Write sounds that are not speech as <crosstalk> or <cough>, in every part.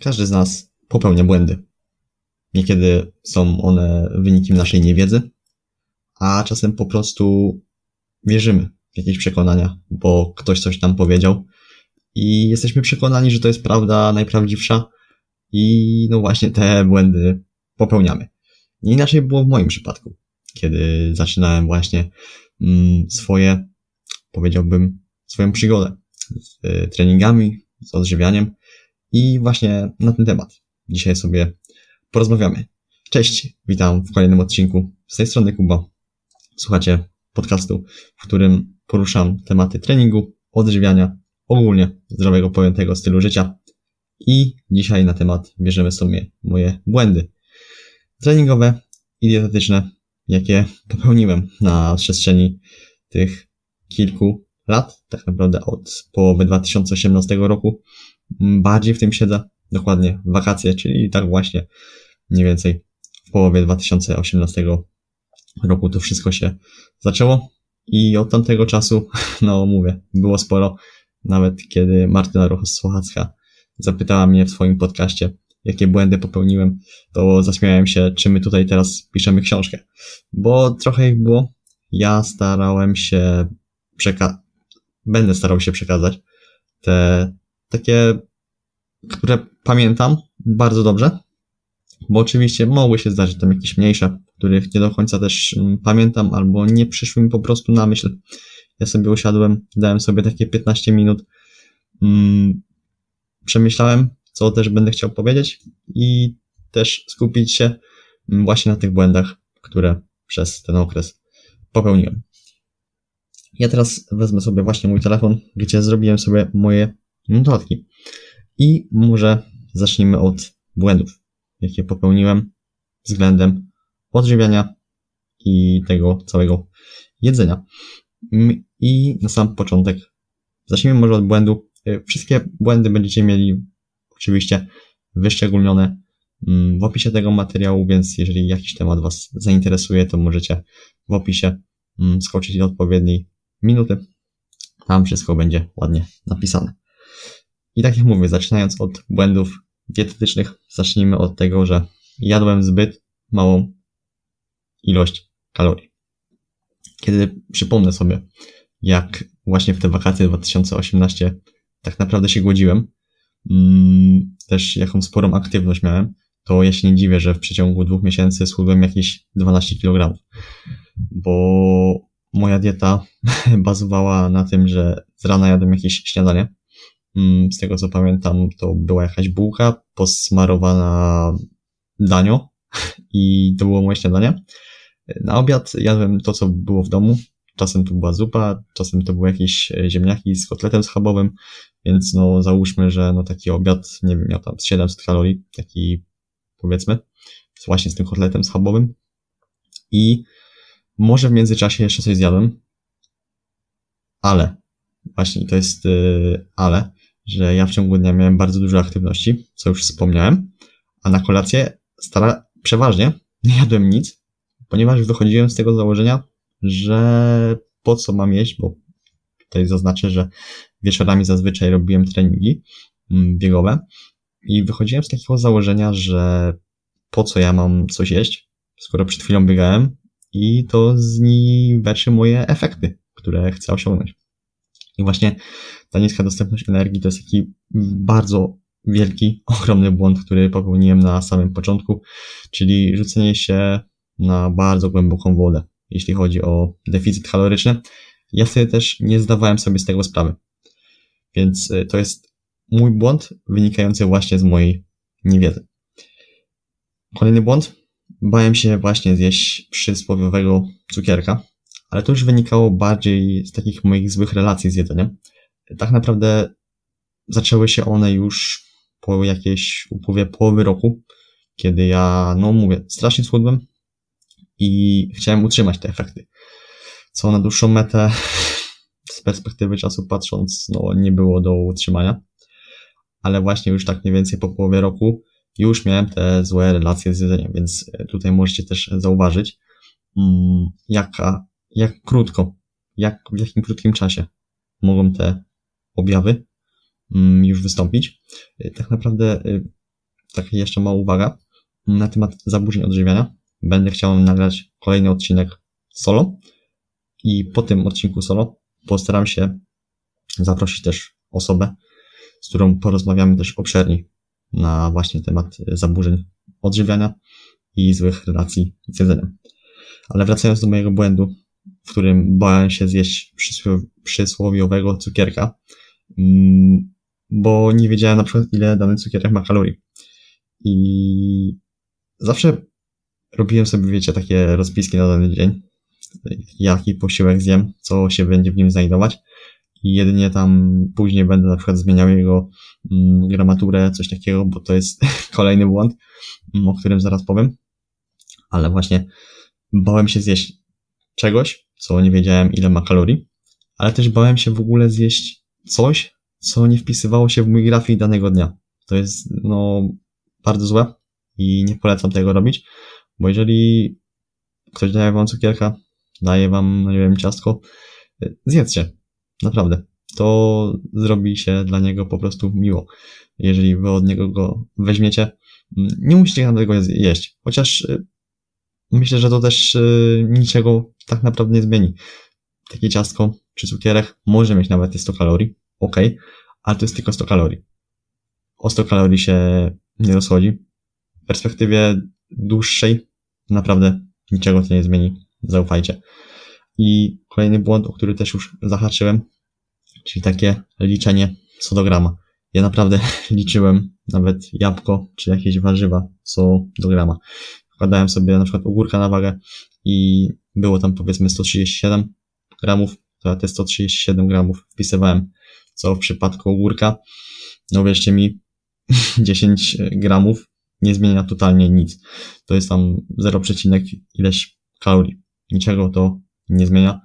Każdy z nas popełnia błędy. Niekiedy są one wynikiem naszej niewiedzy, a czasem po prostu wierzymy w jakieś przekonania, bo ktoś coś nam powiedział i jesteśmy przekonani, że to jest prawda najprawdziwsza i no właśnie te błędy popełniamy. Nie inaczej było w moim przypadku, kiedy zaczynałem właśnie mm, swoje, powiedziałbym, swoją przygodę z y, treningami, z odżywianiem i właśnie na ten temat dzisiaj sobie porozmawiamy. Cześć, witam w kolejnym odcinku. Z tej strony Kuba. Słuchacie podcastu, w którym poruszam tematy treningu, odżywiania, ogólnie zdrowego, pojętego stylu życia. I dzisiaj na temat bierzemy sobie moje błędy treningowe i dietetyczne, jakie popełniłem na przestrzeni tych kilku lat, tak naprawdę od połowy 2018 roku. Bardziej w tym siedzę, dokładnie wakacje, czyli tak właśnie mniej więcej w połowie 2018 roku to wszystko się zaczęło i od tamtego czasu, <laughs> no mówię, było sporo, nawet kiedy Martyna Rochos-Słuchacka zapytała mnie w swoim podcaście, jakie błędy popełniłem, to zaśmiałem się, czy my tutaj teraz piszemy książkę. Bo trochę ich było. Ja starałem się przekazać, będę starał się przekazać te takie, które pamiętam bardzo dobrze, bo oczywiście mogły się zdarzyć tam jakieś mniejsze, których nie do końca też mm, pamiętam, albo nie przyszły mi po prostu na myśl. Ja sobie usiadłem, dałem sobie takie 15 minut, mm, przemyślałem, co też będę chciał powiedzieć i też skupić się mm, właśnie na tych błędach, które przez ten okres popełniłem. Ja teraz wezmę sobie właśnie mój telefon, gdzie zrobiłem sobie moje notatki. I może zacznijmy od błędów, jakie popełniłem względem odżywiania i tego całego jedzenia. Mm, I na sam początek zacznijmy może od błędu. Y, wszystkie błędy będziecie mieli oczywiście wyszczególnione mm, w opisie tego materiału, więc jeżeli jakiś temat Was zainteresuje, to możecie w opisie mm, skoczyć do odpowiedniej minuty. Tam wszystko będzie ładnie napisane. I tak jak mówię, zaczynając od błędów dietetycznych, zacznijmy od tego, że jadłem zbyt małą ilość kalorii. Kiedy przypomnę sobie, jak właśnie w te wakacje 2018 tak naprawdę się głodziłem, mm, też jaką sporą aktywność miałem, to ja się nie dziwię, że w przeciągu dwóch miesięcy schudłem jakieś 12 kg. Bo moja dieta <laughs> bazowała na tym, że z rana jadłem jakieś śniadanie. Mm, z tego co pamiętam, to była jakaś bułka posmarowana danio i to było moje śniadanie. Na obiad jadłem to, co było w domu. Czasem to była zupa, czasem to były jakieś ziemniaki z kotletem schabowym, więc no załóżmy, że no taki obiad, nie wiem, miał tam 700 kalorii, taki powiedzmy, właśnie z tym kotletem schabowym. I może w międzyczasie jeszcze coś zjadłem, ale, właśnie to jest yy, ale, że ja w ciągu dnia miałem bardzo dużo aktywności, co już wspomniałem, a na kolację stara, przeważnie nie jadłem nic, ponieważ wychodziłem z tego założenia, że po co mam jeść, bo tutaj zaznaczę, że wieczorami zazwyczaj robiłem treningi mm, biegowe i wychodziłem z takiego założenia, że po co ja mam coś jeść, skoro przed chwilą biegałem i to zniweczy moje efekty, które chcę osiągnąć. I właśnie ta niska dostępność energii to jest taki bardzo wielki, <laughs> ogromny błąd, który popełniłem na samym początku, czyli rzucenie się na bardzo głęboką wodę, jeśli chodzi o deficyt kaloryczny. Ja wtedy też nie zdawałem sobie z tego sprawy. Więc y, to jest mój błąd wynikający właśnie z mojej niewiedzy. Kolejny błąd bałem się właśnie zjeść przysłowiowego cukierka, ale to już wynikało bardziej z takich moich złych relacji z jedzeniem. Tak naprawdę zaczęły się one już po jakiejś upływie połowy roku, kiedy ja, no mówię, strasznie schudłem i chciałem utrzymać te efekty. Co na dłuższą metę, <laughs> z perspektywy czasu patrząc, no nie było do utrzymania. Ale właśnie już tak mniej więcej po połowie roku już miałem te złe relacje z jedzeniem, więc tutaj możecie też zauważyć, mm, jaka, jak krótko, jak, w jakim krótkim czasie mogą te objawy mm, już wystąpić. E, tak naprawdę e, taka jeszcze mała uwaga na temat zaburzeń odżywiania. Będę chciał nagrać kolejny odcinek solo i po tym odcinku solo postaram się zaprosić też osobę, z którą porozmawiamy też obszerniej na właśnie temat zaburzeń odżywiania i złych relacji z jedzeniem. Ale wracając do mojego błędu, w którym bałem się zjeść przysłowiowego cukierka, mm, bo nie wiedziałem na przykład ile dany cukierek ma kalorii. I zawsze robiłem sobie, wiecie, takie rozpiski na dany dzień, jaki posiłek zjem, co się będzie w nim znajdować i jedynie tam później będę na przykład zmieniał jego mm, gramaturę, coś takiego, bo to jest <laughs> kolejny błąd, mm, o którym zaraz powiem. Ale właśnie bałem się zjeść czegoś, co nie wiedziałem ile ma kalorii, ale też bałem się w ogóle zjeść coś, co nie wpisywało się w mój grafik danego dnia. To jest, no, bardzo złe i nie polecam tego robić, bo jeżeli ktoś daje wam cukierka, daje wam, no nie wiem, ciastko, zjedzcie. Naprawdę. To zrobi się dla niego po prostu miło. Jeżeli wy od niego go weźmiecie, nie musicie tego jeść. Chociaż y, myślę, że to też y, niczego tak naprawdę nie zmieni. Takie ciastko czy cukierek może mieć nawet 100 kalorii, ok, ale to jest tylko 100 kalorii. O 100 kalorii się nie rozchodzi. W perspektywie dłuższej naprawdę niczego to nie zmieni. Zaufajcie. I kolejny błąd, o który też już zahaczyłem, czyli takie liczenie co do grama. Ja naprawdę <laughs> liczyłem nawet jabłko czy jakieś warzywa co do grama. Wkładałem sobie na przykład ogórka na wagę i było tam powiedzmy 137 gramów, to ja te 137 gramów wpisywałem, co w przypadku ogórka, no wierzcie mi, <laughs> 10 gramów nie zmienia totalnie nic. To jest tam 0, ileś kalorii. Niczego to nie zmienia,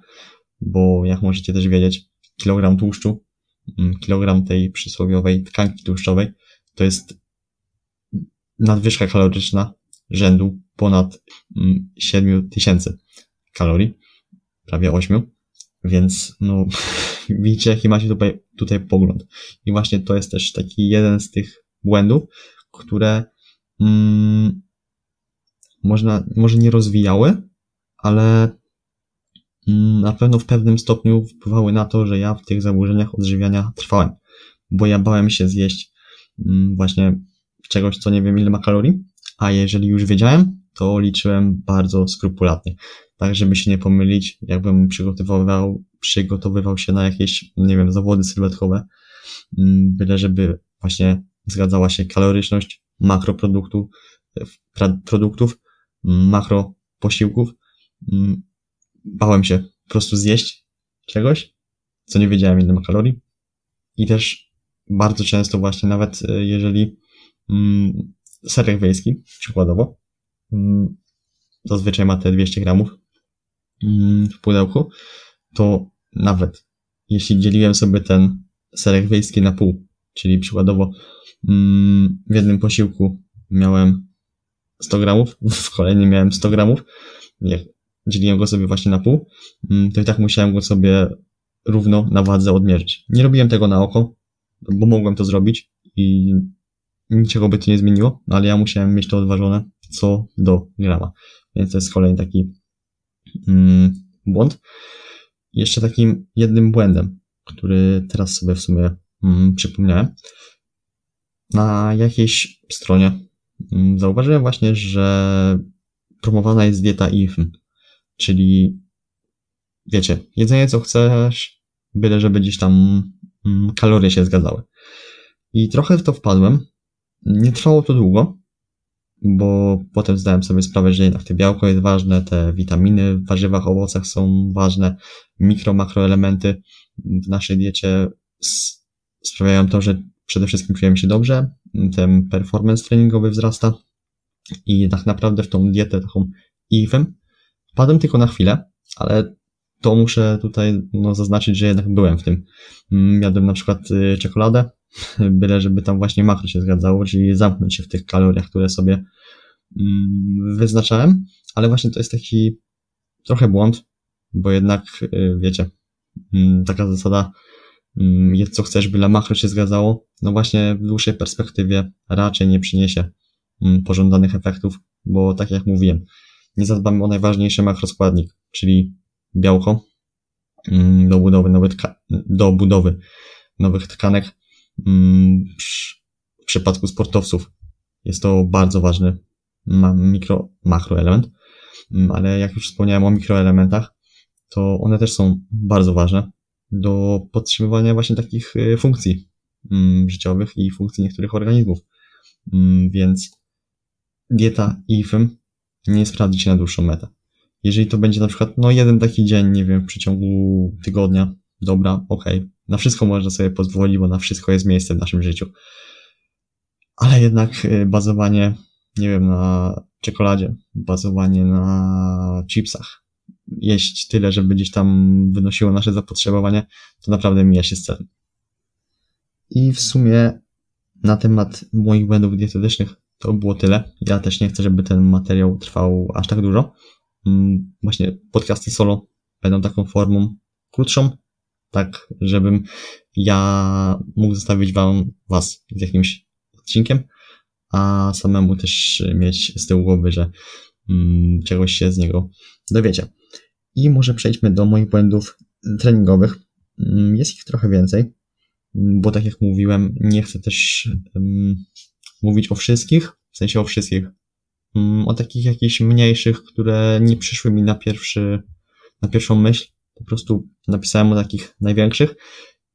bo jak możecie też wiedzieć, kilogram tłuszczu, mm, kilogram tej przysłowiowej tkanki tłuszczowej to jest nadwyżka kaloryczna rzędu ponad 7 mm, kalorii, prawie 8, więc no <laughs> widzicie jaki macie tutaj, tutaj pogląd. I właśnie to jest też taki jeden z tych błędów, które mm, można, może nie rozwijały, ale mm, na pewno w pewnym stopniu wpływały na to, że ja w tych zaburzeniach odżywiania trwałem, bo ja bałem się zjeść mm, właśnie czegoś, co nie wiem ile ma kalorii, a jeżeli już wiedziałem, to liczyłem bardzo skrupulatnie. Tak, żeby się nie pomylić, jakbym przygotowywał, przygotowywał się na jakieś, nie wiem, zawody sylwetkowe, mm, byle żeby właśnie zgadzała się kaloryczność makroproduktu, produktów, makro posiłków. Mm, bałem się po prostu zjeść czegoś, co nie wiedziałem ile ma kalorii. I też bardzo często właśnie nawet e, jeżeli mm, serek wiejski, przykładowo, zazwyczaj ma te 200 gramów w pudełku, to nawet jeśli dzieliłem sobie ten serek wiejski na pół, czyli przykładowo w jednym posiłku miałem 100 gramów, <laughs> w kolejnym miałem 100 gramów, jak dzieliłem go sobie właśnie na pół, mm, to i tak musiałem go sobie równo na wadze odmierzyć. Nie robiłem tego na oko, bo mogłem to zrobić i niczego by to nie zmieniło, ale ja musiałem mieć to odważone co do grama. Więc to jest kolejny taki mm, błąd. Jeszcze takim jednym błędem, który teraz sobie w sumie mm, przypomniałem. Na jakiejś stronie Mm, zauważyłem właśnie, że promowana jest dieta IFM, czyli wiecie, jedzenie co chcesz, byle żeby gdzieś tam mm, kalorie się zgadzały. I trochę w to wpadłem. Nie trwało to długo, bo potem zdałem sobie sprawę, że jednak te białko jest ważne, te witaminy w warzywach, owocach są ważne, mikro, makroelementy w naszej diecie sprawiają to, że przede wszystkim czujemy się dobrze, ten performance treningowy wzrasta i tak naprawdę w tą dietę taką IFM wpadłem tylko na chwilę, ale to muszę tutaj no, zaznaczyć, że jednak byłem w tym. Mm, jadłem na przykład y, czekoladę, <laughs> byle żeby tam właśnie makro się zgadzało, czyli zamknąć się w tych kaloriach, które sobie mm, wyznaczałem, ale właśnie to jest taki trochę błąd, bo jednak, y, wiecie, mm, taka zasada jedz co chcesz, byle makro się zgadzało, no właśnie w dłuższej perspektywie raczej nie przyniesie pożądanych efektów, bo tak jak mówiłem, nie zadbamy o najważniejszy makroskładnik, czyli białko mm, do budowy nowych, do budowy nowych tkanek. Mm, w przypadku sportowców jest to bardzo ważny mikro, makroelement, ale jak już wspomniałem o mikroelementach, to one też są bardzo ważne do podtrzymywania właśnie takich y, funkcji życiowych i funkcji niektórych organizmów. Więc dieta IFM nie sprawdzi się na dłuższą metę. Jeżeli to będzie na przykład, no jeden taki dzień, nie wiem, w przeciągu tygodnia, dobra, okej, okay. na wszystko można sobie pozwolić, bo na wszystko jest miejsce w naszym życiu. Ale jednak y, bazowanie, nie wiem, na czekoladzie, bazowanie na chipsach, jeść tyle, żeby gdzieś tam wynosiło nasze zapotrzebowanie, to naprawdę mija się z celem. I w sumie na temat moich błędów dietetycznych to było tyle. Ja też nie chcę, żeby ten materiał trwał aż tak dużo. Mm, właśnie podcasty solo będą taką formą krótszą, tak żebym ja mógł zostawić wam was z jakimś odcinkiem, a samemu też mieć z tyłu głowy, że mm, czegoś się z niego dowiecie. I może przejdźmy do moich błędów treningowych. Mm, jest ich trochę więcej, bo tak jak mówiłem, nie chcę też um, mówić o wszystkich, w sensie o wszystkich, o takich jakichś mniejszych, które nie przyszły mi na pierwszy, na pierwszą myśl. Po prostu napisałem o takich największych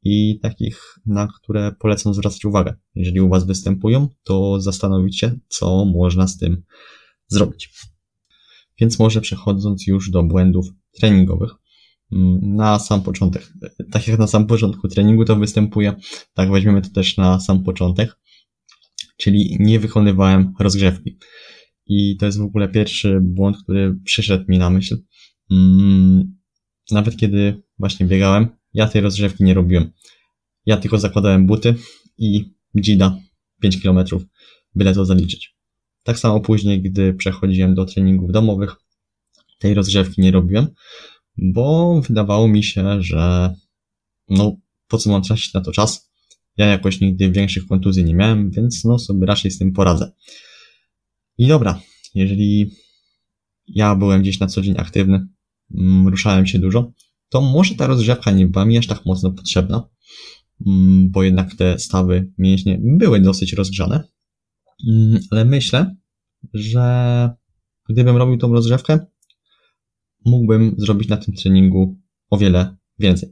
i takich, na które polecam zwracać uwagę. Jeżeli u Was występują, to zastanowić się, co można z tym zrobić. Więc może przechodząc już do błędów treningowych, mm, na sam początek. Tak jak na sam początku treningu to występuje, tak weźmiemy to też na sam początek, czyli nie wykonywałem rozgrzewki. I to jest w ogóle pierwszy błąd, który przyszedł mi na myśl. Mm, nawet kiedy właśnie biegałem, ja tej rozgrzewki nie robiłem. Ja tylko zakładałem buty i dzida 5 km, byle to zaliczyć. Tak samo później, gdy przechodziłem do treningów domowych, tej rozgrzewki nie robiłem, bo wydawało mi się, że no po co mam tracić na to czas? Ja jakoś nigdy większych kontuzji nie miałem, więc no sobie raczej z tym poradzę. I dobra, jeżeli ja byłem gdzieś na co dzień aktywny, mm, ruszałem się dużo, to może ta rozgrzewka nie była mi aż tak mocno potrzebna, mm, bo jednak te stawy mięśnie były dosyć rozgrzane, mm, ale myślę, że gdybym robił tą rozgrzewkę, mógłbym zrobić na tym treningu o wiele więcej.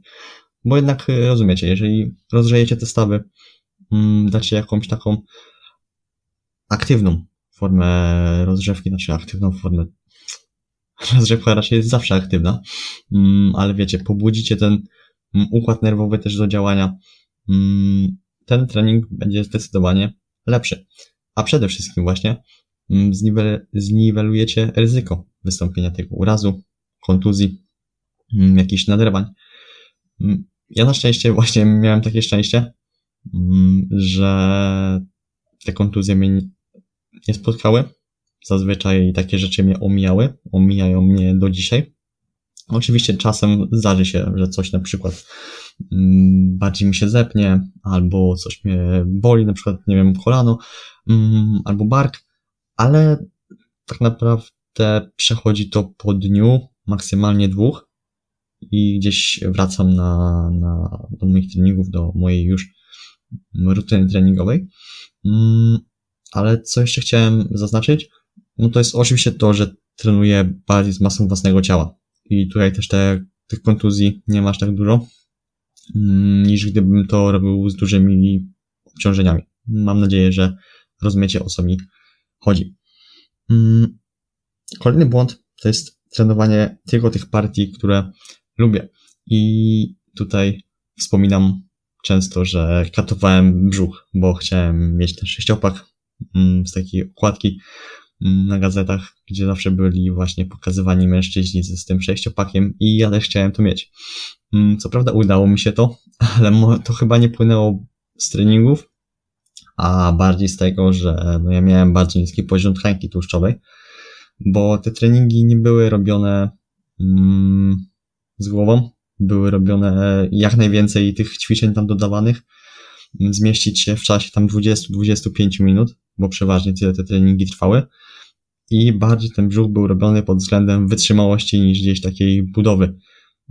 Bo jednak y, rozumiecie, jeżeli rozgrzejecie te stawy, dacie jakąś taką aktywną formę rozgrzewki, znaczy aktywną formę. Rozgrzewka raczej jest zawsze aktywna, mm, ale wiecie, pobudzicie ten mm, układ nerwowy też do działania. Ten trening będzie zdecydowanie lepszy. A przede wszystkim właśnie zniwelujecie ryzyko wystąpienia tego urazu, kontuzji, mm, jakichś naderwań. Mm, ja na szczęście właśnie miałem takie szczęście, mm, że te kontuzje mnie nie spotkały. Zazwyczaj takie rzeczy mnie omijały, omijają mnie do dzisiaj. Oczywiście czasem zdarzy się, że coś na przykład bardziej mi się zepnie, albo coś mnie boli, na przykład, nie wiem, kolano, albo bark, ale tak naprawdę przechodzi to po dniu, maksymalnie dwóch i gdzieś wracam na, na, do moich treningów, do mojej już rutyny treningowej. Ale co jeszcze chciałem zaznaczyć, no to jest oczywiście to, że trenuję bardziej z masą własnego ciała. I tutaj też te, tych kontuzji nie masz tak dużo, mm, niż gdybym to robił z dużymi obciążeniami. Mam nadzieję, że rozumiecie o co mi chodzi. Mm, kolejny błąd to jest trenowanie tylko tych partii, które lubię. I tutaj wspominam często, że katowałem brzuch, bo chciałem mieć ten sześciopak z takiej okładki mm, na gazetach, gdzie zawsze byli właśnie pokazywani mężczyźni z tym sześciopakiem i ja też chciałem to mieć. Mm, co prawda udało mi się to, <laughs> ale to chyba nie płynęło z treningów, a bardziej z tego, że no ja miałem bardzo niski poziom tkanki tłuszczowej, bo te treningi nie były robione mm, z głową, były robione jak najwięcej tych ćwiczeń tam dodawanych, zmieścić się w czasie tam 20-25 minut, bo przeważnie tyle te treningi trwały. I bardziej ten brzuch był robiony pod względem wytrzymałości niż gdzieś takiej budowy.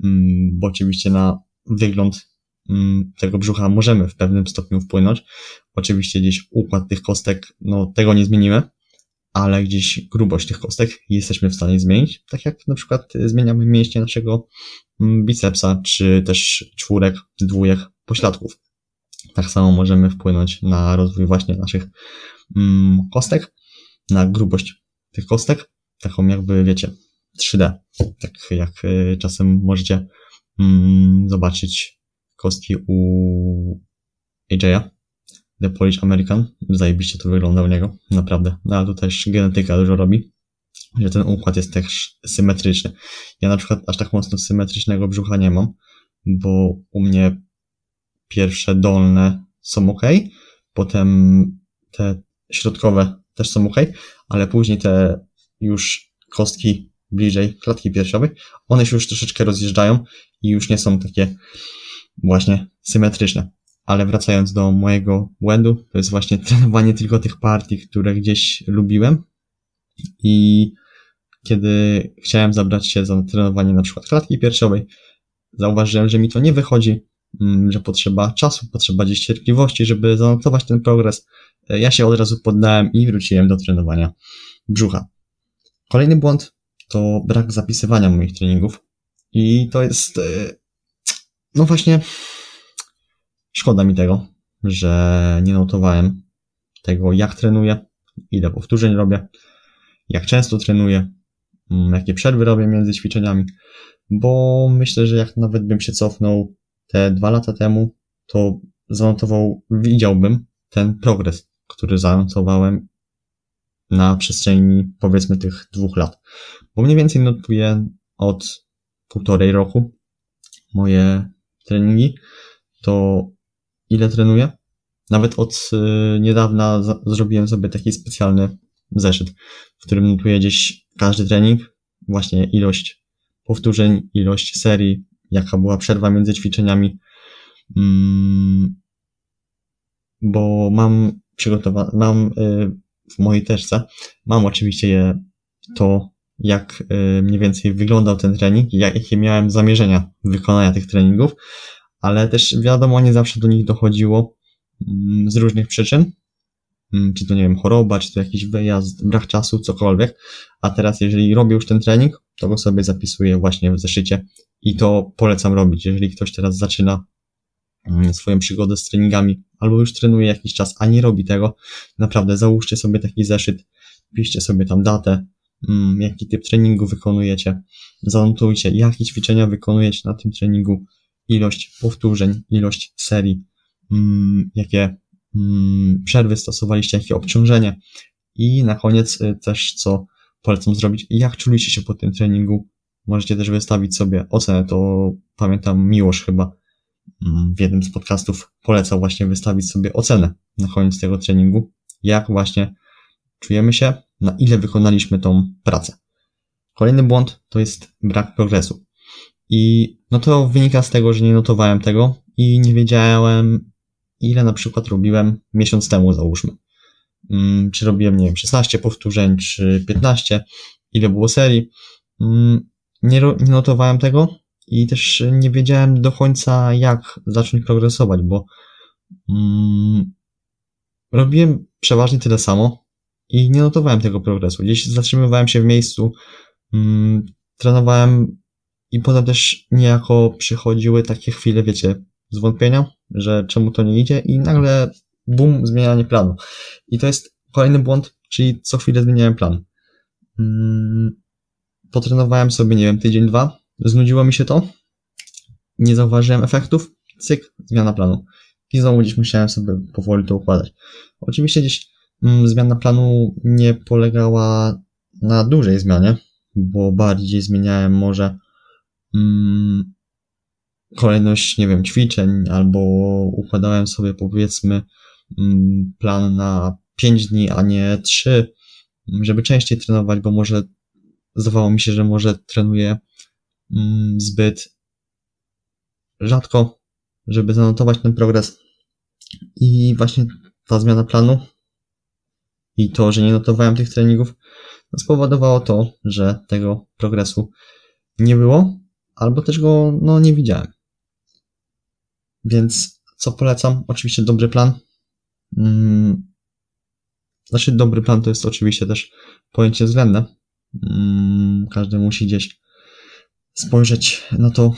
Mm, bo oczywiście na wygląd mm, tego brzucha możemy w pewnym stopniu wpłynąć. Oczywiście gdzieś układ tych kostek, no tego nie zmienimy, ale gdzieś grubość tych kostek jesteśmy w stanie zmienić, tak jak na przykład zmieniamy mięśnie naszego mm, bicepsa, czy też czwórek, dwójek, pośladków. Tak samo możemy wpłynąć na rozwój właśnie naszych mm, kostek, na grubość tych kostek, taką jakby, wiecie, 3D, tak jak y, czasem możecie mm, zobaczyć kostki u AJ'a, The Polish American. Zajebiście to wygląda u niego, naprawdę. No ale tu też genetyka dużo robi, że ten układ jest też symetryczny. Ja na przykład aż tak mocno symetrycznego brzucha nie mam, bo u mnie pierwsze dolne są ok, potem te środkowe też są ok, ale później te już kostki bliżej klatki piersiowej, one się już troszeczkę rozjeżdżają i już nie są takie właśnie symetryczne. Ale wracając do mojego błędu, to jest właśnie <laughs> trenowanie tylko tych partii, które gdzieś lubiłem i kiedy chciałem zabrać się za trenowanie na przykład klatki piersiowej, zauważyłem, że mi to nie wychodzi, że potrzeba czasu, potrzeba gdzieś cierpliwości, żeby zanotować ten progres. Ja się od razu poddałem i wróciłem do trenowania brzucha. Kolejny błąd to brak zapisywania moich treningów. I to jest, e, no właśnie, szkoda mi tego, że nie notowałem tego, jak trenuję, ile powtórzeń robię, jak często trenuję, mm, jakie przerwy robię między ćwiczeniami, bo myślę, że jak nawet bym się cofnął te dwa lata temu, to zanotował, widziałbym ten progres, który zanotowałem na przestrzeni powiedzmy tych dwóch lat. Bo mniej więcej notuję od półtorej roku moje treningi, to ile trenuję? Nawet od y, niedawna zrobiłem sobie taki specjalny zeszyt, w którym notuję gdzieś każdy trening, właśnie ilość powtórzeń, ilość serii, jaka była przerwa między ćwiczeniami, mm, bo mam przygotowane, mam y, w mojej teczce. Mam oczywiście je to, jak y, mniej więcej wyglądał ten trening, jakie miałem zamierzenia wykonania tych treningów, ale też wiadomo, nie zawsze do nich dochodziło mm, z różnych przyczyn. Mm, czy to, nie wiem, choroba, czy to jakiś wyjazd, brak czasu, cokolwiek. A teraz, jeżeli robię już ten trening, to sobie zapisuję właśnie w zeszycie i to polecam robić. Jeżeli ktoś teraz zaczyna Mm, swoją przygodę z treningami, albo już trenuje jakiś czas, a nie robi tego, naprawdę załóżcie sobie taki zeszyt, piszcie sobie tam datę, mm, jaki typ treningu wykonujecie, zanotujcie, jakie ćwiczenia wykonujecie na tym treningu, ilość powtórzeń, ilość serii, mm, jakie przerwy stosowaliście, jakie obciążenie i na koniec y, też co polecam zrobić, jak czuliście się po tym treningu, możecie też wystawić sobie ocenę, to pamiętam Miłosz chyba Mm, w jednym z podcastów polecał właśnie wystawić sobie ocenę na koniec tego treningu, jak właśnie czujemy się, na ile wykonaliśmy tą pracę. Kolejny błąd to jest brak progresu. I no to wynika z tego, że nie notowałem tego i nie wiedziałem, ile na przykład robiłem miesiąc temu, załóżmy. Mm, czy robiłem, nie wiem, 16 powtórzeń, czy 15, ile było serii. Mm, nie, nie notowałem tego, i też nie wiedziałem do końca, jak zacząć progresować, bo mm, robiłem przeważnie tyle samo i nie notowałem tego progresu. Gdzieś zatrzymywałem się w miejscu, mm, trenowałem i potem też niejako przychodziły takie chwile, wiecie, zwątpienia, że czemu to nie idzie i nagle bum, zmienianie planu. I to jest kolejny błąd, czyli co chwilę zmieniałem plan. Mm, potrenowałem sobie, nie wiem, tydzień, dwa, Znudziło mi się to. Nie zauważyłem efektów. Cyk, zmiana planu. I znowu gdzieś musiałem sobie powoli to układać. Oczywiście gdzieś mm, zmiana planu nie polegała na dużej zmianie, bo bardziej zmieniałem może mm, kolejność, nie wiem, ćwiczeń, albo układałem sobie powiedzmy plan na 5 dni, a nie 3, żeby częściej trenować, bo może zdawało mi się, że może trenuję Mm, zbyt rzadko, żeby zanotować ten progres. I właśnie ta zmiana planu i to, że nie notowałem tych treningów, spowodowało to, że tego progresu nie było, albo też go no, nie widziałem. Więc co polecam? Oczywiście dobry plan. Hmm. Znaczy, dobry plan to jest oczywiście też pojęcie względne. Hmm. Każdy musi gdzieś spojrzeć na to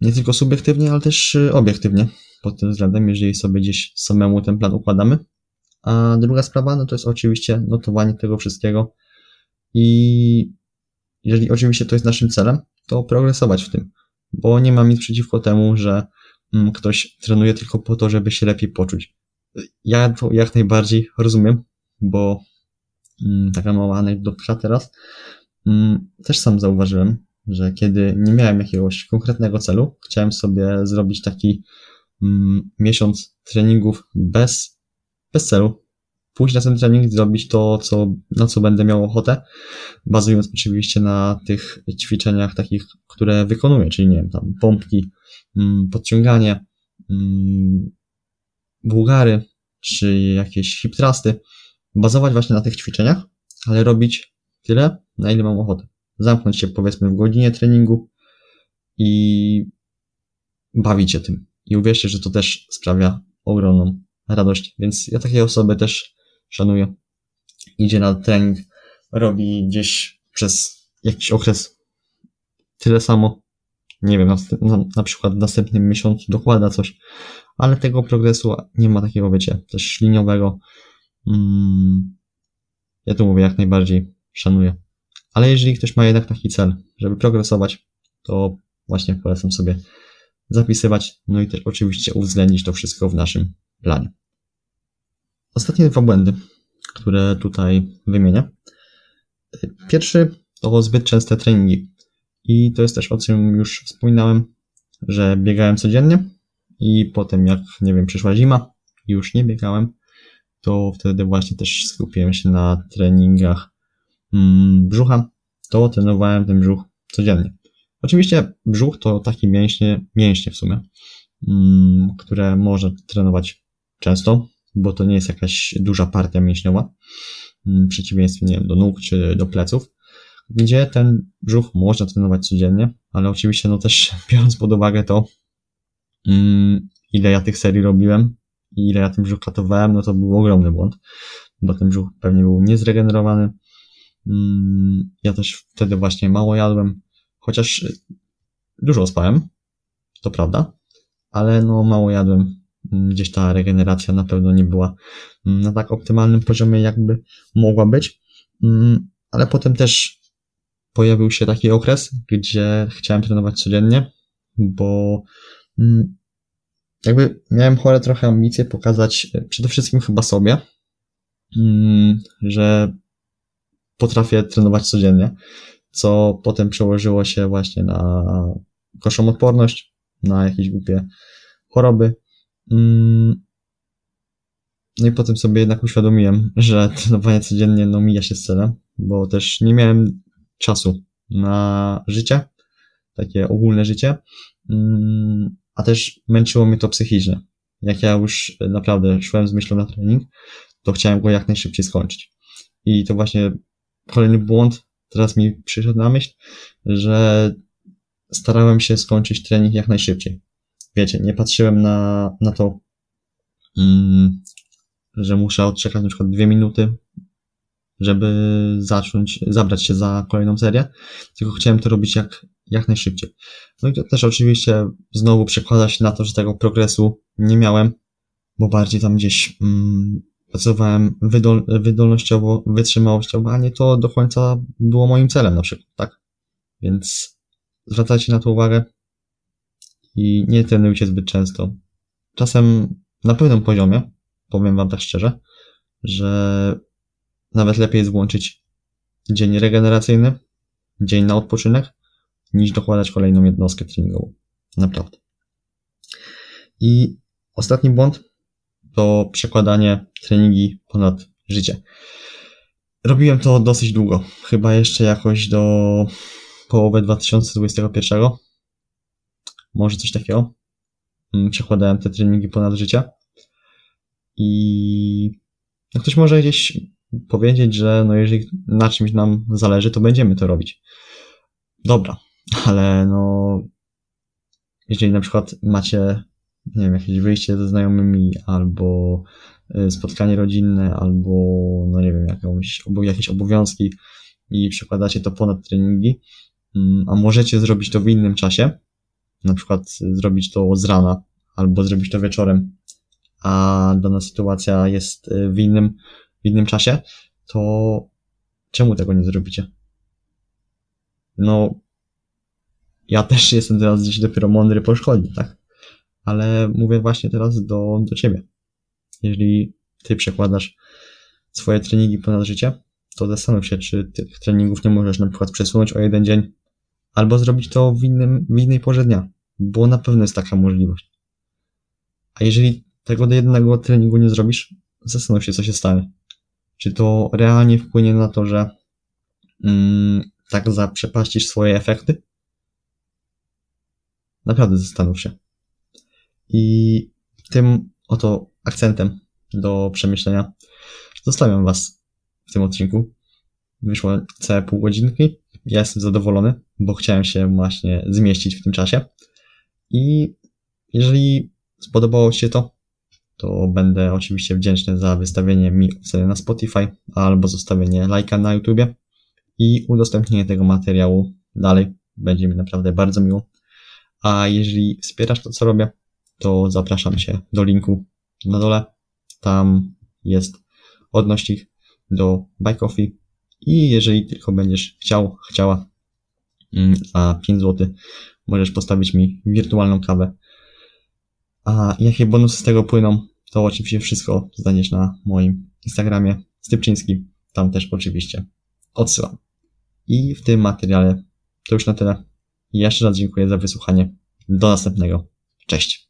nie tylko subiektywnie, ale też y, obiektywnie pod tym względem, jeżeli sobie gdzieś samemu ten plan układamy. A druga sprawa, no to jest oczywiście notowanie tego wszystkiego i jeżeli oczywiście to jest naszym celem, to progresować w tym, bo nie mam nic przeciwko temu, że mm, ktoś trenuje tylko po to, żeby się lepiej poczuć. Ja to jak najbardziej rozumiem, bo mm, taka mała anegdotka teraz. Mm, też sam zauważyłem, że kiedy nie miałem jakiegoś konkretnego celu, chciałem sobie zrobić taki miesiąc treningów bez, bez celu, pójść na ten trening, zrobić to, co, na co będę miał ochotę, bazując oczywiście na tych ćwiczeniach takich, które wykonuję, czyli nie wiem, tam pompki, mm, podciąganie, mm, bułgary, czy jakieś hip thrusty, bazować właśnie na tych ćwiczeniach, ale robić tyle, na ile mam ochotę. Zamknąć się powiedzmy w godzinie treningu i bawić się tym. I uwierzcie, że to też sprawia ogromną radość. Więc ja takie osoby też szanuję. Idzie na trening, robi gdzieś przez jakiś okres tyle samo. Nie wiem, na, na, na przykład w następnym miesiącu dokłada coś, ale tego progresu nie ma takiego, wiecie, też liniowego. Mm, ja tu mówię jak najbardziej szanuję. Ale jeżeli ktoś ma jednak taki cel, żeby progresować, to właśnie polecam sobie zapisywać, no i też oczywiście uwzględnić to wszystko w naszym planie. Ostatnie dwa błędy, które tutaj wymienię. Pierwszy to zbyt częste treningi. I to jest też o czym już wspominałem, że biegałem codziennie i potem jak, nie wiem, przyszła zima i już nie biegałem, to wtedy właśnie też skupiłem się na treningach mm, brzucha, to trenowałem ten brzuch codziennie. Oczywiście brzuch to takie mięśnie, mięśnie w sumie, mm, które można trenować często, bo to nie jest jakaś duża partia mięśniowa, mm, w przeciwieństwie, nie wiem, do nóg czy do pleców, gdzie ten brzuch można trenować codziennie, ale oczywiście, no też <laughs> biorąc pod uwagę to, mm, ile ja tych serii robiłem i ile ja ten brzuch katowałem, no to był ogromny błąd, bo ten brzuch pewnie był niezregenerowany. Ja też wtedy właśnie mało jadłem, Chociaż dużo spałem, to prawda, ale no mało jadłem. Gdzieś ta regeneracja na pewno nie była na tak optymalnym poziomie, jakby mogła być. Ale potem też pojawił się taki okres, gdzie chciałem trenować codziennie, bo jakby miałem chore trochę ambicje pokazać przede wszystkim chyba sobie, że potrafię trenować codziennie co potem przełożyło się właśnie na gorszą odporność, na jakieś głupie choroby. Mm. No i potem sobie jednak uświadomiłem, że trenowanie codziennie no mija się z celem, bo też nie miałem czasu na życie, takie ogólne życie, mm. a też męczyło mnie to psychicznie. Jak ja już naprawdę szłem z myślą na trening, to chciałem go jak najszybciej skończyć. I to właśnie kolejny błąd, teraz mi przyszedł na myśl, że starałem się skończyć trening jak najszybciej. Wiecie, nie patrzyłem na, na to, mm, że muszę odczekać na przykład dwie minuty, żeby zacząć, zabrać się za kolejną serię, tylko chciałem to robić jak, jak najszybciej. No i to też oczywiście znowu przekłada się na to, że tego progresu nie miałem, bo bardziej tam gdzieś mm, pracowałem wydol, wydolnościowo, wytrzymałościowo, a nie to do końca było moim celem na przykład, tak? Więc zwracajcie na to uwagę i nie trenujcie zbyt często. Czasem na pewnym poziomie, powiem wam tak szczerze, że nawet lepiej jest włączyć dzień regeneracyjny, dzień na odpoczynek, niż dokładać kolejną jednostkę treningową. Naprawdę. I ostatni błąd, to przekładanie treningi ponad życie. Robiłem to dosyć długo, chyba jeszcze jakoś do połowy 2021. Może coś takiego. Mm, przekładałem te treningi ponad życie. I no ktoś może gdzieś powiedzieć, że no jeżeli na czymś nam zależy, to będziemy to robić. Dobra, ale no jeżeli na przykład macie, nie wiem, jakieś wyjście ze znajomymi, albo y, spotkanie rodzinne, albo, no nie wiem, jakąś, jakieś obowiązki i przekładacie to ponad treningi, mm, a możecie zrobić to w innym czasie, na przykład zrobić to z rana, albo zrobić to wieczorem, a dana sytuacja jest y, w innym, w innym czasie, to czemu tego nie zrobicie? No, ja też jestem teraz gdzieś dopiero mądry po szkole, tak? Ale mówię właśnie teraz do, do ciebie. Jeżeli ty przekładasz swoje treningi ponad życie, to zastanów się, czy tych treningów nie możesz na przykład przesunąć o jeden dzień, albo zrobić to w, innym, w innej porze dnia, bo na pewno jest taka możliwość. A jeżeli tego do jednego treningu nie zrobisz, zastanów się, co się stanie. Czy to realnie wpłynie na to, że mm, tak zaprzepaścisz swoje efekty? Naprawdę zastanów się. I tym oto akcentem do przemyślenia zostawiam Was w tym odcinku. Wyszło całe pół godzinki. Ja jestem zadowolony, bo chciałem się właśnie zmieścić w tym czasie. I jeżeli spodobało Ci się to, to będę oczywiście wdzięczny za wystawienie mi oceny na Spotify albo zostawienie lajka na YouTubie i udostępnienie tego materiału dalej. Będzie mi naprawdę bardzo miło. A jeżeli wspierasz to, co robię, to zapraszam Cię do linku na dole. Tam jest odnośnik do Buy Coffee i jeżeli tylko będziesz chciał, chciała mm, za 5 zł możesz postawić mi wirtualną kawę. A jakie bonusy z tego płyną, to oczywiście wszystko znajdziesz na moim Instagramie Stypczyński. Tam też oczywiście odsyłam. I w tym materiale to już na tyle. Jeszcze raz dziękuję za wysłuchanie. Do następnego. Cześć.